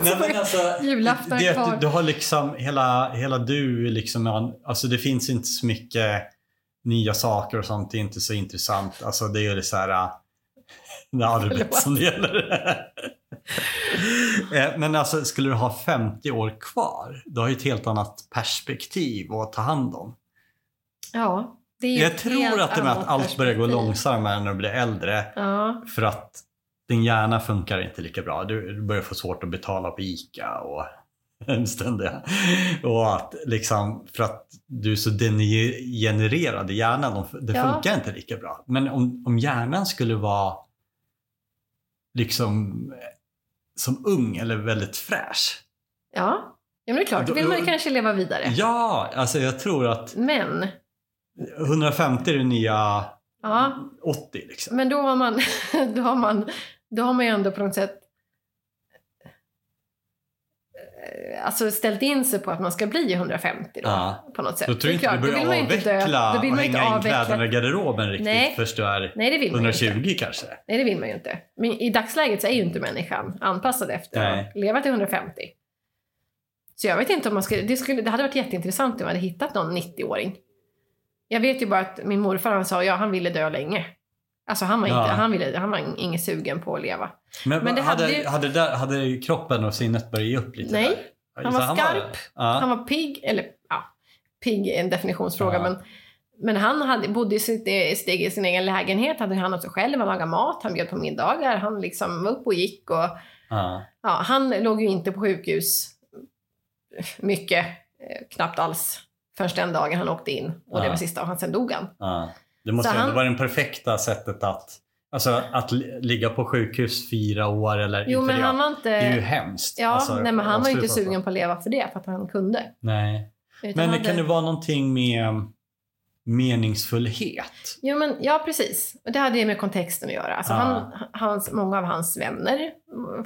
Nej, men alltså, Julafton det, kvar. du, du har liksom hela, hela du, liksom, alltså det finns inte så mycket nya saker och sånt. Det är inte så intressant. Alltså det är ju så här, äh, det är Förlåt. som det gäller. Eh, Men alltså skulle du ha 50 år kvar, du har ju ett helt annat perspektiv att ta hand om. Ja, det Jag tror att det med att allt börjar gå långsammare när du blir äldre Ja, för att din hjärna funkar inte lika bra. Du, börjar få svårt att betala på ICA och ja. Och att liksom för att du är så degenererad i hjärnan. Det Ja. funkar inte lika bra. Men om, om hjärnan skulle vara liksom eh, som ung eller väldigt fräsch. ja. ja men det är klart, då vill man ju kanske leva vidare. Ja, alltså jag tror att Men, 150 är det nya ja, 80 liksom. men då har man, då har man, då har man ju ändå på något sätt eh, alltså ställt in sig på att man ska bli 150 då, Ja. på något sätt. Då tror jag inte du klart, börjar ju inte dö- avveckla då vill och man hänga in avveckla- kläderna i garderoben riktigt Nej. först du är Nej, det vill man ju inte. 120 kanske. Nej, det vill man ju inte. Men i dagsläget så är ju inte människan anpassad efter Nej. att leva till 150. Så jag vet inte om man skulle det, skulle... det hade varit jätteintressant om man hade hittat någon 90-åring. Jag vet ju bara att min morfar han sa ja, han ville dö länge. Alltså han var, Ja. inte, han ville, han var ingen sugen på att leva. Men, Men det hade, hade hade, ju- där, hade kroppen och sinnet börjat ge upp lite Nej, där? han var skarp. ja. Han var pigg, eller ja, pigg är en definitionsfråga, Ja. men, men han hade, bodde i, sitt, steg i sin egen lägenhet, hade hand om sig själv, han lagade mat, han bjöd på middagar, han liksom var upp och gick och Ja. Ja, han låg ju inte på sjukhus mycket, eh, knappt alls, förrän den dagen han åkte in. Och det Ja. var sista dagen, sen dog han. Ja. Det måste ändå han- vara det perfekta sättet att Alltså att li- ligga på sjukhus fyra år eller Jo, men det. han var inte... Det är ju hemskt. Ja, Alltså, nej, men han var ju inte sugen på att leva för det, för att han kunde. Nej. Utan Men hade... kan det vara någonting med meningsfullhet? Jo, men ja, precis. Och det hade ju med kontexten att göra. Alltså, Ja. han, hans, många av hans vänner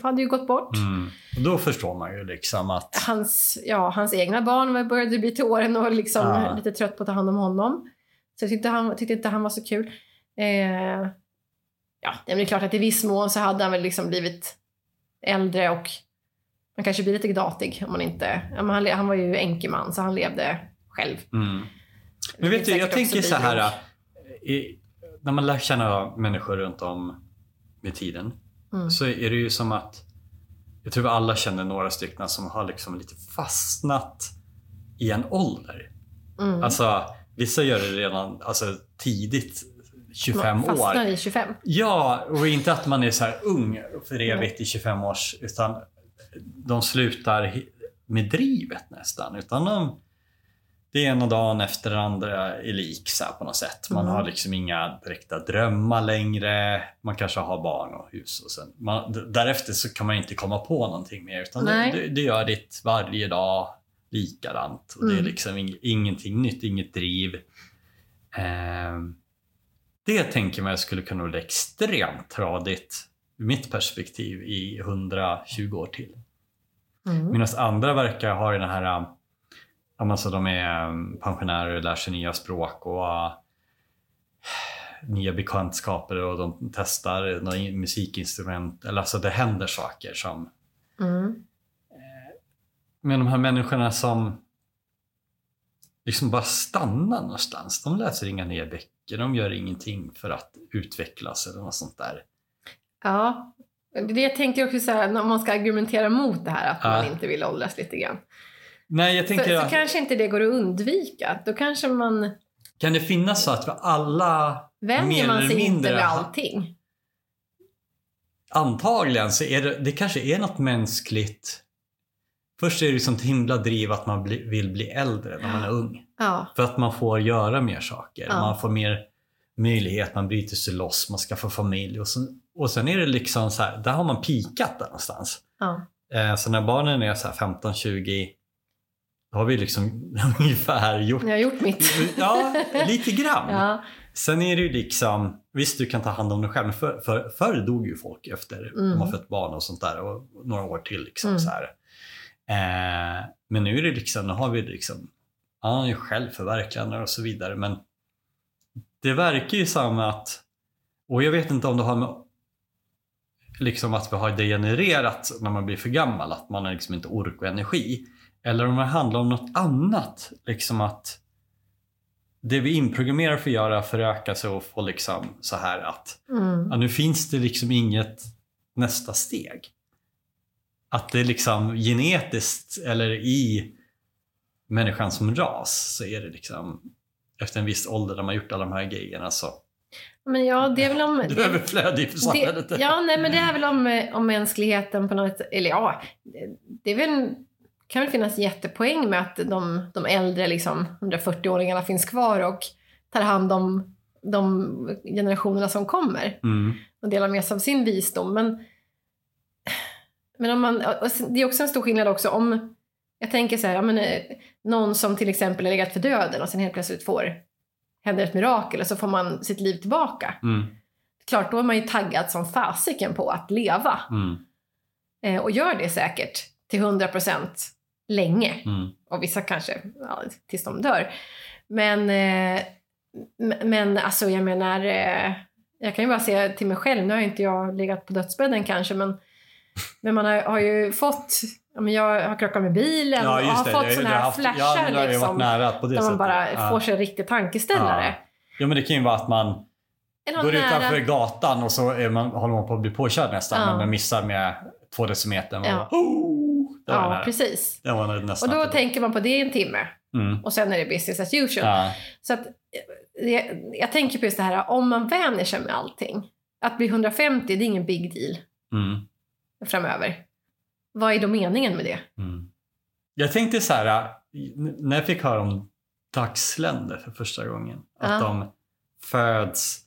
hade ju gått bort. Mm. Då förstår man ju liksom att Hans, ja, hans egna barn började bli till åren och liksom Ja. lite trött på att ta hand om honom. Så jag tyckte, han, tyckte inte han var så kul. Eh, ja, det är klart att i viss mån så hade han väl liksom blivit äldre och man kanske blir lite datig om man inte... Han, han var ju enkeman så han levde själv. Mm. Men vet du, jag tänker så här. bidrog. I, när man lär känna människor runt om med tiden Mm. så är det ju som att jag tror vi alla känner några stycken som har liksom lite fastnat i en ålder. Mm. Alltså, vissa gör det redan alltså, tidigt, 25 Man fastnar år. i 25. Ja, och inte att man är så här ung för evigt i 25 års, utan de slutar med drivet nästan. Utan de, det ena dagen efter den andra är lik så på något sätt. Man Mm. har liksom inga direkta drömmar längre. Man kanske har barn och hus. Och sen, man, därefter så kan man inte komma på någonting mer. Utan det, det, det gör ditt varje dag likadant. Och Det är Mm. liksom ing, ingenting nytt, inget driv. Ehm, det tänker man skulle kunna bli extremt tradigt ur mitt perspektiv i 120 år till. Mm. Medan andra verkar ha den här, alltså de är um, pensionärer och lär sig nya språk och uh, nya bekantskaper och de testar några in- musikinstrument. Eller alltså det händer saker som... Mm. Men de här människorna som liksom bara stannar någonstans. De läser inga nya böcker, de gör ingenting för att utvecklas eller något sånt där. Ja, det jag tänker också så här, när man ska argumentera mot det här att man Ja. inte vill åldras lite grann. Nej, jag Så, tänker... så kanske inte det går att undvika. Då kanske man Kan det finnas så att vi alla vänjer man sig inte mindre med ha- allting. Antagligen så är det, det kanske är något mänskligt. Först är det liksom ett himla driv att man bli, vill bli äldre när man är ung. Ja, För att man får göra mer saker. Ja. Man får mer möjlighet, man bryter sig loss, man skaffar familj. Och sen, och sen är det liksom så här, där har man pikat där någonstans. ja. Eh, så när barnen är så här 15-20, då har vi liksom ungefär gjort Jag har gjort mitt. Ja, lite grann. Ja, Sen är det ju liksom, visst du kan ta hand om dig själv, men för, för, förr dog ju folk efter Mm. de har fött barn och sånt där och några år till. Liksom, Mm. så här. Eh, men nu är det liksom, nu har vi liksom, ja, självförverkligande och så vidare. Men det verkar ju som att, och jag vet inte om det har med liksom att vi har degenererat när man blir för gammal, att man har liksom inte ork och energi. Eller om det handlar om något annat, liksom att det vi inprogrammerar för att göra föröka sig och få liksom så här att mm. ja, nu finns det liksom inget nästa steg. Att det liksom genetiskt eller i människan som ras så är det liksom efter en viss ålder när man gjort alla de här grejerna så Men ja, det är väl om... du är överflödig för samhället. Det, ja, nej, men det är väl om, eh, om mänskligheten på något... Eller ja, det är väl, kan väl finnas jättepoäng med att de, de äldre liksom, 140-åringarna finns kvar och tar hand om de generationerna som kommer Mm. och delar med sig av sin visdom. Men, men om man, det är också en stor skillnad också om... Jag tänker så här, ja, men, eh, någon som till exempel är legat för döden och sen helt plötsligt får händer ett mirakel och så får man sitt liv tillbaka Mm. klart, då är man ju taggad som fasiken på att leva. Mm. Eh, och gör det säkert till 100% länge. Mm. Och vissa kanske ja, tills de dör. Men, eh, men alltså jag menar, eh, jag kan ju bara säga till mig själv, nu har inte jag legat på dödsbädden kanske, men, men man har, har ju fått, ja, jag har krockat med bilen och har fått sådana här flashar ja, liksom. nära på det Där man bara ja. får sig en riktig tankeställare. ja, men det kan ju vara att man går nära- utanför gatan och så man, håller man på att bli påkörd nästan, Ja. men man missar med två decimeter. Man Ja. bara, oh, Ja, precis. Det var nästan Och då det- tänker man på det i en timme. mm. Och sen är det business as usual. ja. Så att, eh, jag, tänker på just det här, om man vänjer sig med allting. Att bli 150, det är ingen big deal Mm. framöver. Vad är då meningen med det? Mm. Jag tänkte så här, när jag fick höra om dagsländer för första gången, att Ja. de föds,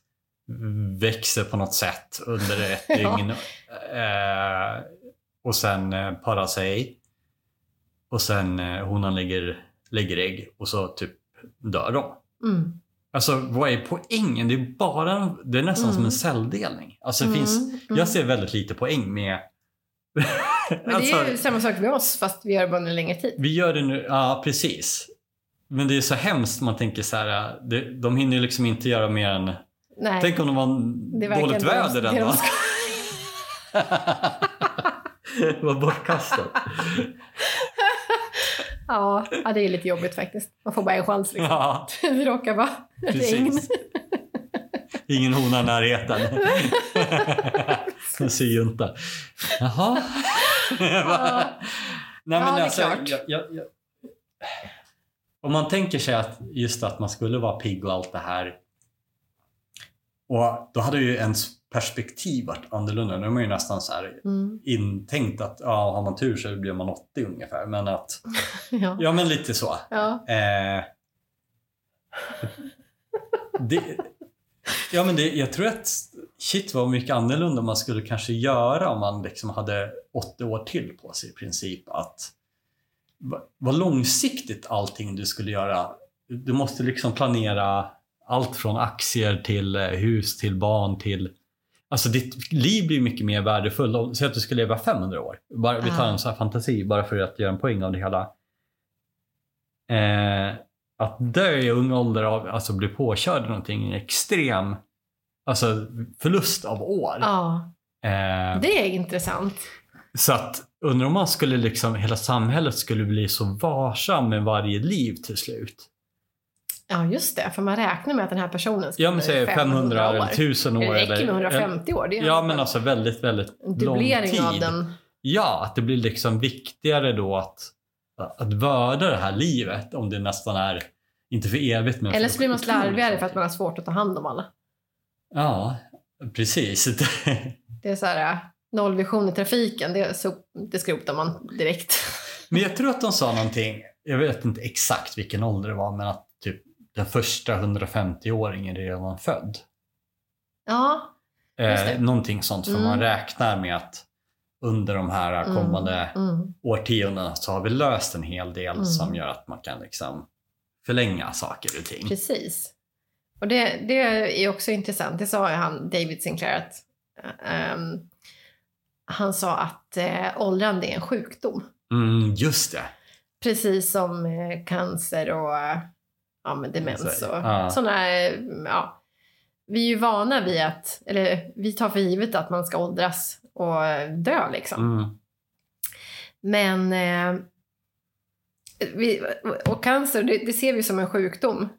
växer på något sätt under ett Ja. dygn eh, och sen eh, parar sig och sen eh, honan lägger, lägger ägg och så typ dör de. Mm. Alltså vad är poängen? Det är bara, det är nästan Mm. som en celldelning. Alltså det Mm, finns, mm. jag ser väldigt lite poäng med Men det Alltså- är ju samma sak med oss, fast vi gör det bara under längre tid. Vi gör det nu, ja precis. Men det är så hemskt man tänker så här, det, de hinner ju liksom inte göra mer än... Nej, Tänk om det var det dåligt det de- väder den det de dagen. det var bortkastat. Ja, det är lite jobbigt faktiskt. Man får bara en chans liksom. Ja, Det råkar vara regn. Ingen hona i närheten. En syjunta. Jaha. Ja. Nej, men Ja, det är alltså, klart. jag, jag, jag, om man tänker sig att just att man skulle vara pigg och allt det här. Och då hade ju ens perspektiv varit annorlunda. Nu är man ju nästan så här Mm. intänkt att ja, har man tur så blir man 80 ungefär. Men att, Ja. ja men lite så. Ja. Eh, det, ja men det, jag tror att shit vad mycket annorlunda man skulle kanske göra om man liksom hade 80 år till på sig i princip. Att va- vad långsiktigt allting du skulle göra. Du måste liksom planera allt från aktier till eh, hus till barn till Alltså ditt liv blir mycket mer värdefullt. Säg att du ska leva 500 år. Bara, vi tar en sån här fantasi bara för att göra en poäng av det hela. Eh, att dö i ung ålder av, alltså bli påkörd i någonting en extrem alltså, förlust av år. Ja, Eh, det är intressant. så att undrar om man skulle liksom, hela samhället skulle bli så varsam med varje liv till slut. Ja, just det. För man räknar med att den här personen ska Ja men säg 500 eller år. 1000 år. Det räcker med eller, 150 år. Det är Ja men alltså väldigt, väldigt lång tid. av den. Ja, att det blir liksom viktigare då att, att vörda det här livet om det nästan är, inte för evigt men Eller så blir man slarvigare för att man har svårt att ta hand om alla. Ja, precis. Det är så här, äh, nollvision i trafiken, det, så, det skrotar man direkt. men jag tror att de sa någonting, jag vet inte exakt vilken ålder det var, men att den första 150-åringen redan född. Ja. Eh, någonting sånt, för Mm. man räknar med att under de här Mm. kommande mm, årtiondena så har vi löst en hel del Mm. som gör att man kan liksom förlänga saker och ting. precis. Och det, det är också intressant. Det sa han, David Sinclair, att ehm, han sa att eh, åldrande är en sjukdom. Mm, just det. Precis som eh, cancer och ja, men demens och Ja. sådana. Ja. Vi är ju vana vid att, eller vi tar för givet att man ska åldras och dö liksom. Mm. Men eh, vi, och cancer, det, det ser vi som en sjukdom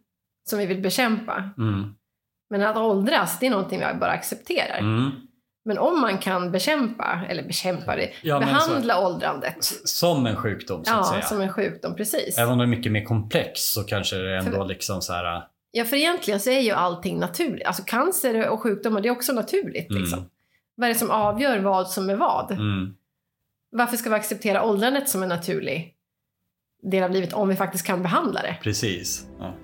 som vi vill bekämpa. Mm. Men att åldras, det är någonting vi bara accepterar. Mm. Men om man kan bekämpa, eller bekämpa det, Ja, men behandla åldrandet. S- Som en sjukdom så att Ja, säga. som en sjukdom, precis. Även om det är mycket mer komplex så kanske det är ändå För- liksom så här. Ja, för egentligen så är ju allting naturligt. Alltså cancer och sjukdomar, det är också naturligt. Mm. Liksom. Vad är det som avgör vad som är vad? Mm. Varför ska vi acceptera åldrandet som en naturlig del av livet om vi faktiskt kan behandla det? Precis. Ja.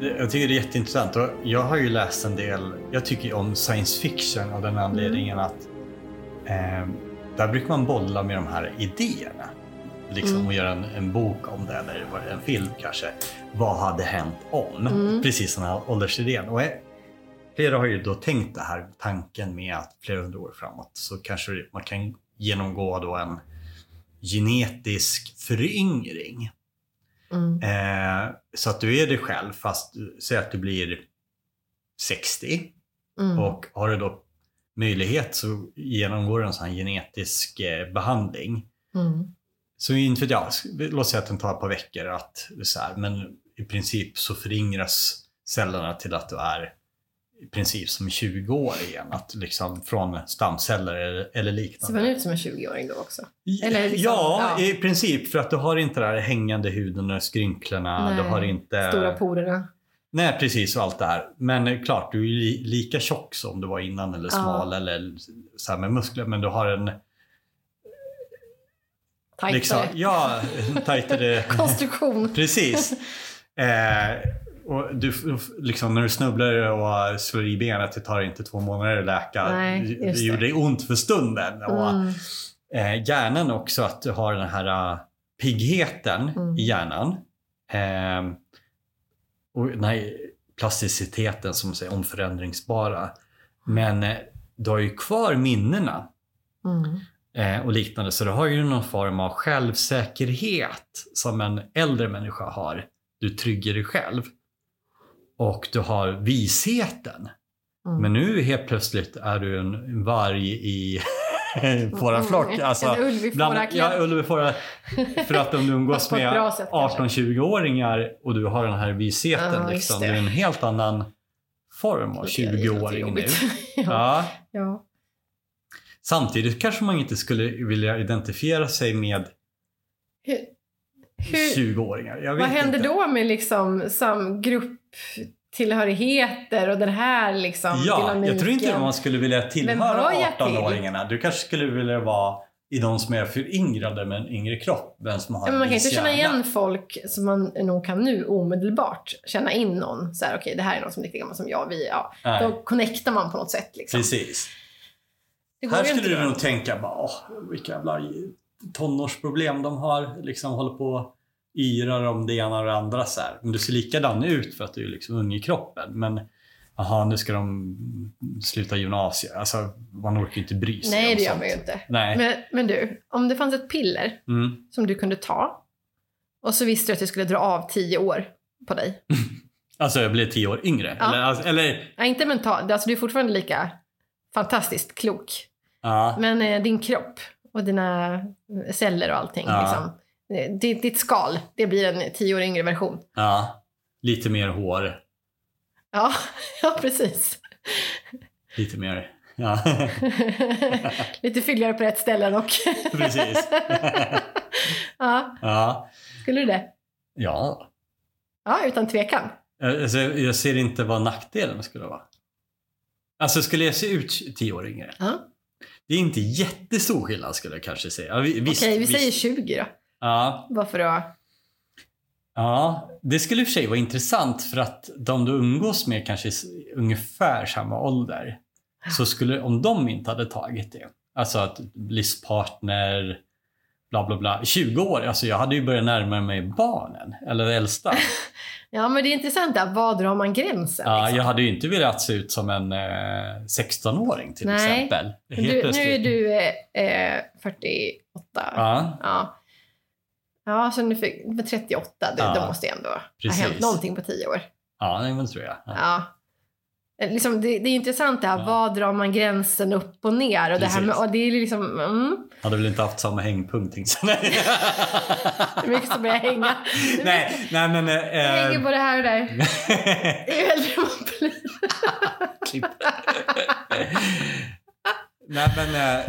Jag tycker det är jätteintressant och jag har ju läst en del, jag tycker om science fiction av den anledningen att eh, där brukar man bolla med de här idéerna. Liksom Mm. och göra en, en bok om det eller en film kanske. Vad hade hänt om? Mm. Precis den här åldersidén. Och flera har ju då tänkt det här tanken med att flera hundra år framåt så kanske man kan genomgå då en genetisk föryngring. Mm. Eh, så att du är dig själv fast säg att du blir 60 Mm. och har du då möjlighet så genomgår du en sån genetisk eh, behandling. Mm. Så inte vet jag, låt säga att den tar ett par veckor att så här, men i princip så föryngras cellerna till att du är i princip som 20 år igen. Att liksom från stamceller eller, eller Ser liknande. man ut som en 20-åring då också? Eller liksom, ja, ja. i princip. För att du har inte den här hängande huden och skrynklorna. Du Nej, har inte... Stora porerna. Nej, precis och allt det här. Men klart, du är li- lika tjock som du var innan eller Ja. smal eller så här med muskler. Men du har en... Tajtare. Liksom, ja, tajtare... Konstruktion. Precis. Eh, och du, liksom, när du snubblar och slår i benet, det tar inte två månader att läka. Nej, det, gjorde dig ont för stunden. Och, Mm. eh, hjärnan också, att du har den här uh, piggheten Mm. i hjärnan. Eh, och den här plasticiteten som är omförändringsbara. Men eh, du har ju kvar minnena Mm. eh, och liknande. Så du har ju någon form av självsäkerhet som en äldre människa har. Du trygger dig själv. Och du har visheten. Mm. Men nu helt plötsligt är du en varg i fåraflock. Mm. Alltså, en ulv i bland- fåraklädd. Ja. För att om du umgås med bra sätt, kanske. 18-20-åringar och du har den här visheten. Ja, liksom, det. är en helt annan form av Det är ju 20-åring nu. ja. Ja. Samtidigt kanske man inte skulle vilja identifiera sig med Hur, hur, 20-åringar. Jag vet vad händer inte. då med liksom sam grupptillhörigheter och den här liksom Ja, dynamiken? jag tror inte man skulle vilja hör tillhöra jag till? 18-åringarna. Du kanske skulle vilja vara i de som är föryngrade med en yngre kropp. Vem som har Ja, men man kan inte känna igen folk som man nog kan nu omedelbart känna in någon. Så här, okej, det här är någon som är lika gammal som jag. Vi, ja. Nej, Då connectar man på något sätt. Liksom. precis. Här skulle du nog tänka bara, åh, vilka jävla tonårsproblem. De har liksom håller på yrar om det ena och det andra så här. Men du ser likadan ut för att du är liksom ung i kroppen. Men Jaha, nu ska de sluta gymnasiet. Alltså, man orkar ju inte bry sig Nej, om det gör sånt. man ju inte. Nej. Men, men du, om det fanns ett piller Mm. som du kunde ta och så visste du att det skulle dra av tio år på dig. Alltså jag blev tio år yngre. Ja. Eller, alltså, eller Ja, inte mentalt, alltså du är fortfarande lika fantastiskt klok. ja. Men eh, din kropp och dina celler och allting, Ja. liksom, ditt, ditt skal, det blir en tio år yngre version. ja. Lite mer hår. Ja, ja precis. Lite mer. Ja, Lite fylligare på rätt ställen och... precis. ja, Ja. skulle du det? Ja. Ja, utan tvekan. Alltså, jag ser inte vad nackdelen skulle vara. Alltså skulle jag se ut tio år yngre? Ja. Det är inte jättestor skillnad skulle jag kanske säga. Visst, Okej, vi visst. säger 20 då. Ja, Bara för att... ja, det skulle i och för sig vara intressant för att de du umgås med kanske är ungefär samma ålder. Så skulle, om de inte hade tagit det, alltså att livspartner, bla bla bla. 20 år, alltså jag hade ju börjat närma mig barnen, eller äldsta. Ja, men det är intressant där, var drar man gränsen? Ja, liksom? jag hade ju inte velat se ut som en eh, 16-åring till Nej. exempel. Du, nu är du eh, eh, 48. Ja, Ja. Ja, så nu fick, med 38, det, Ja, då måste det ändå ha precis. hänt någonting på 10 år. ja det tror jag. Ja. Ja. Eh, Liksom, det, det är intressant det här, Ja. var drar man gränsen upp och ner? Och det här med, och det är liksom, mm, Hade väl inte haft samma hängpunkt. tänkte jag. Det är mycket som börjar hänga. nej, nej men... Det hänger Eh, både här och där. Det är äldre man blir. klipp. nej men... Eh,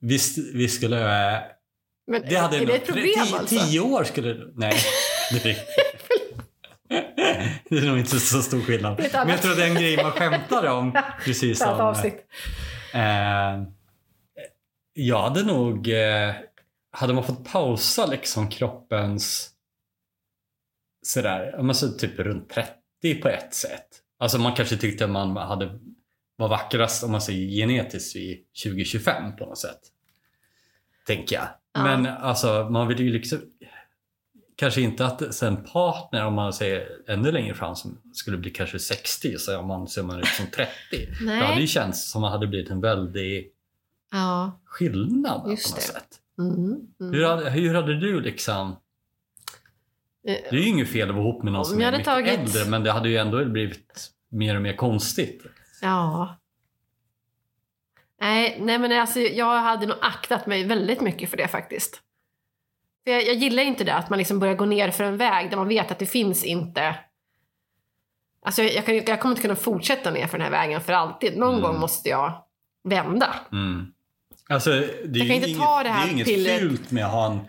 visst, vi skulle... Eh, Men det hade är det ett problem tio, alltså? Tio år skulle... Nej. Det är, det är nog inte så stor skillnad. Men jag tror det är en grej man skämtar om. Precis som... avsnitt. Eh, jag hade nog... Eh, hade man fått pausa liksom kroppens... Sådär, ja, men så typ runt 30 på ett sätt. Alltså man kanske tyckte man hade var vackrast om man säger genetiskt vid 2025 på något sätt. Tänker jag. Men alltså man vill ju liksom kanske inte att sen partner om man säger ännu längre fram som skulle bli kanske 60 så om man ser man ut som 30. Nej. Det hade ju känts som att det hade blivit en väldig Ja. skillnad på något Just det. sätt. Mm. Mm. Hur hade, hur hade du liksom Eh, Det är ju inget fel att vara ihop med någon Om som är mycket tagit- äldre men det hade ju ändå blivit mer och mer konstigt. Ja. Nej, nej men alltså, jag hade nog aktat mig väldigt mycket för det faktiskt. För jag, jag gillar inte det att man liksom börjar gå ner för en väg där man vet att det finns inte... Alltså jag, jag, kan, jag kommer inte kunna fortsätta ner för den här vägen för alltid. Någon Mm. gång måste jag vända. Mm. Alltså, det är Jag ju kan inte inget, ta det det här är ju inget pillret. fult med att ha en eh,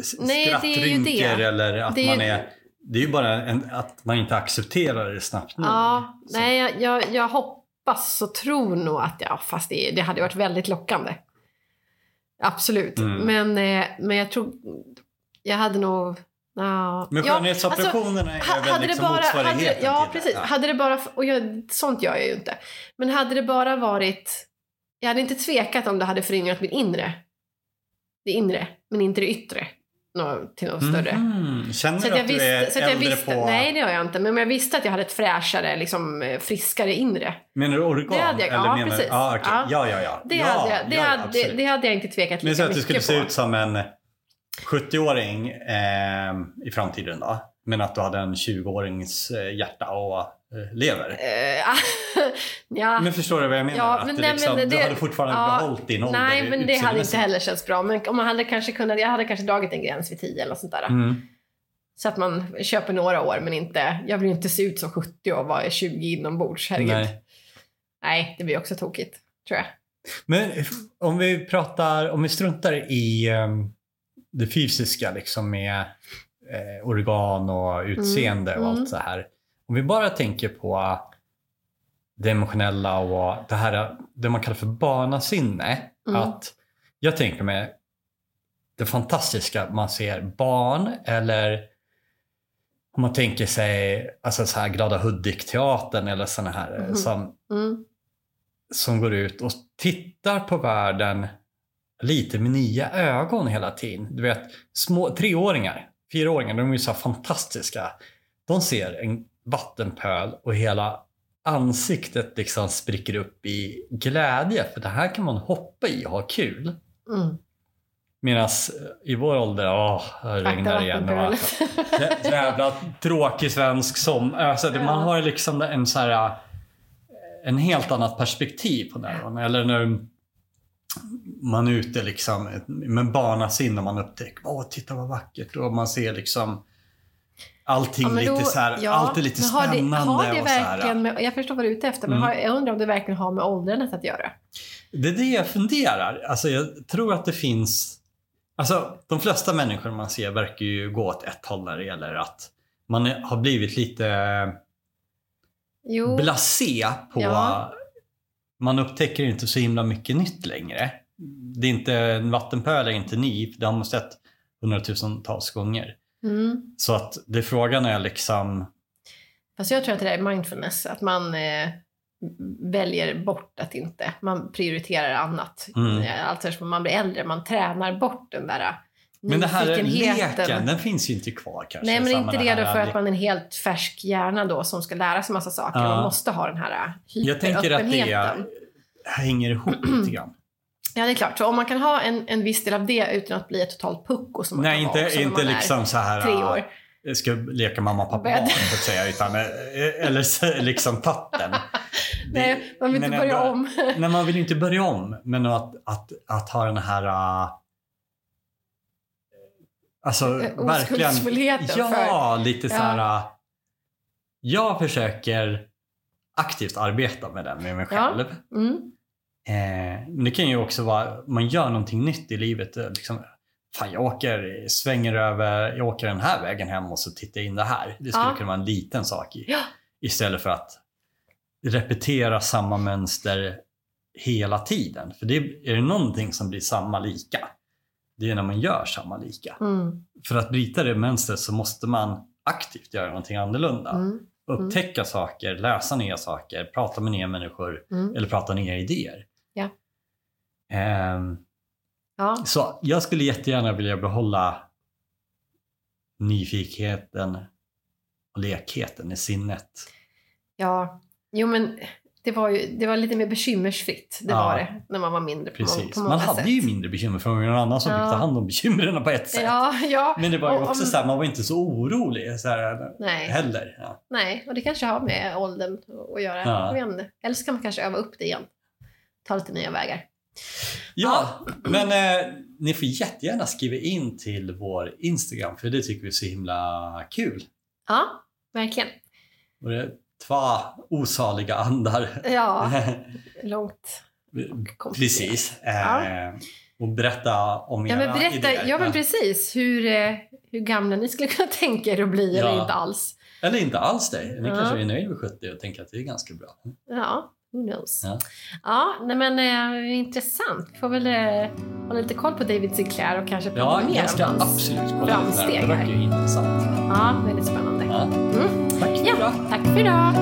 s- Nej, det är ju skrattrynkor det. eller att Det är man är... Det är ju bara en, att man inte accepterar det snabbt nog. Ja, nej, jag, jag, jag hoppas och tror nog att jag, fast det, det hade varit väldigt lockande. Absolut. Mm. Men, eh, men jag tror, jag hade nog... Ja, Men ja, skönhetsoperationerna alltså, ha- är väl hade det liksom bara, hade, motsvarigheten Ja, till precis. det. Ja. Hade det bara, och jag, sånt gör jag ju inte. Men hade det bara varit... Jag hade inte tvekat om det hade föryngrat min inre. Det inre, men inte det yttre. Till något större. Mhm. Känner Så du att att, jag du är visste, så att jag äldre visste på... nej det gör jag inte, men om jag visste att jag hade ett fräschare, liksom, eh, friskare inre. Menar du organ? Det hade jag- eller ja, menar, precis. Ja, okej. Ja. ja, ja, ja. Det, ja, hade, jag, det, ja, hade, absolut. det hade jag inte tvekat Men lika så att du skulle mycket se på. ut som en 70-åring eh, i framtiden då? Men att du hade en 20-årings eh, hjärta och eh, lever? Eh, ja, Men förstår du vad jag menar? Ja, att men du, nej, liksom, men du det- hade fortfarande ja, behållit din ålder nej, men det hade inte heller känts bra. Men om man hade kanske kunnat, jag hade kanske dragit en gräns vid 10 eller något sånt där. Mm. Så att man köper några år, men inte, jag vill ju inte se ut som 70 och vara 20 inombords. Herregud. Nej. Nej. det blir också tokigt, tror jag. Men om vi pratar, om vi struntar i ehm, det fysiska liksom med eh, organ och utseende och mm. allt så här. Om vi bara tänker på det emotionella och det här det man kallar för barnasinne. Mm. Att jag tänker mig det fantastiska man ser barn eller om man tänker sig alltså så här Glada Hudik-teatern eller sådana här Mhm. som Mm. som går ut och tittar på världen lite med nya ögon hela tiden. Du vet, små treåringar, fyraåringar, de är ju så fantastiska. De ser en vattenpöl och hela ansiktet liksom spricker upp i glädje. För det här kan man hoppa i och ha kul. Mm. Medan i vår ålder, åh, det regnar igen. Och Jävla tråkig svensk som... Alltså, det- Man Ja. har liksom en så här... En helt annat perspektiv på det. Eller när man är ute liksom med barnasinne och man upptäcker åh titta vad vackert och man ser liksom allting Ja, men lite då- så här, ja, allt är lite har det- spännande har det verkligen med, Jag förstår vad du är ute efter, men Mm. har, jag undrar om det verkligen har med åldrandet att göra. Det är det jag funderar. Alltså jag tror att det finns... Alltså de flesta människor man ser verkar ju gå åt ett håll när det gäller att man är- har blivit lite Jo, blasé på... Ja. Man upptäcker inte så himla mycket nytt längre. Det är inte, en vattenpöl är inte ny, för det har man sett hundratusentals gånger. Mm. Så att det frågan är liksom... Fast jag tror att det där är mindfulness, att man eh, väljer bort att inte, man prioriterar annat. Mm. Eh, Alltså som man blir äldre, man tränar bort den där eh, Men det här leken, den finns ju inte kvar kanske. Nej, men inte det det då för att man är en helt färsk hjärna då som ska lära sig massa saker. Ja. Man måste ha den här eh, Jag tänker att det hänger ihop lite grann. Ja, det är klart. Så om man kan ha en, en viss del av det utan att bli ett totalt pucko som man Nej, kan vara inte, när inte man liksom så här... tre ah, år. Jag ska leka mamma, pappa, barn så att säga. Utan, eh, eller så- liksom patten. Det- Nej, man vill inte börja ändå- om. Nej, man vill inte börja om. Men att, att, att ha den här... Uh, alltså verkligen... Oskuldsfullheten Ja, lite så Ja. här... ah, jag försöker aktivt arbeta med den med mig Ja. själv. Mm. Eh, men det kan ju också vara, man gör någonting nytt i livet. eh, Liksom, fan, jag åker, svänger över, jag åker den här vägen hem och så tittar jag in det här. Det skulle Ja. kunna vara en liten sak i. Ja. Istället för att repetera samma mönster hela tiden. För det är det någonting som blir samma lika. Det är när man gör samma lika. Mm. För att bryta det mönstret så måste man aktivt göra någonting annorlunda. Mm. Upptäcka saker, läsa nya saker, prata med nya människor Mm. eller prata nya idéer. Ja. Ehm, Ja. så jag skulle jättegärna vilja behålla nyfikenheten och lekheten i sinnet. ja. Jo, men det var, ju, det var lite mer bekymmersfritt. Det Ja. var det när man var mindre på, Precis. på många Man hade sätt. ju mindre bekymmer för någon annan som Ja. fick ta hand om bekymren på ett sätt. Ja, ja. Men det var ju Och också om- så här, man var inte så orolig så här, Nej. heller. Ja. Nej, och det kanske har med åldern att göra. Ja. Inte. Eller så kan man kanske öva upp det igen. Ta lite nya vägar. Ja, men eh, ni får jättegärna skriva in till vår Instagram för det tycker vi är så himla kul. Ja, verkligen. Och det är två osaliga andar. Ja, långt. Precis. Eh, Ja. Och berätta om Ja, era men berätta. idéer. Ja, men precis. Hur, eh, hur gamla ni skulle kunna tänka er att bli Ja. eller inte alls. Eller inte alls det. Ni Ja. kanske är nöjda med 70 och tänker att det är ganska bra. Ja, who knows. Ja. Ja, nej men eh, intressant. Vi får väl eh, hålla lite koll på David Sinclair och kanske prata Ja, mer om hans... absolut kolla framsteg det verkar ju intressant. Ja, väldigt spännande. Ja. Mm. Tack för Ja, idag. tack för idag.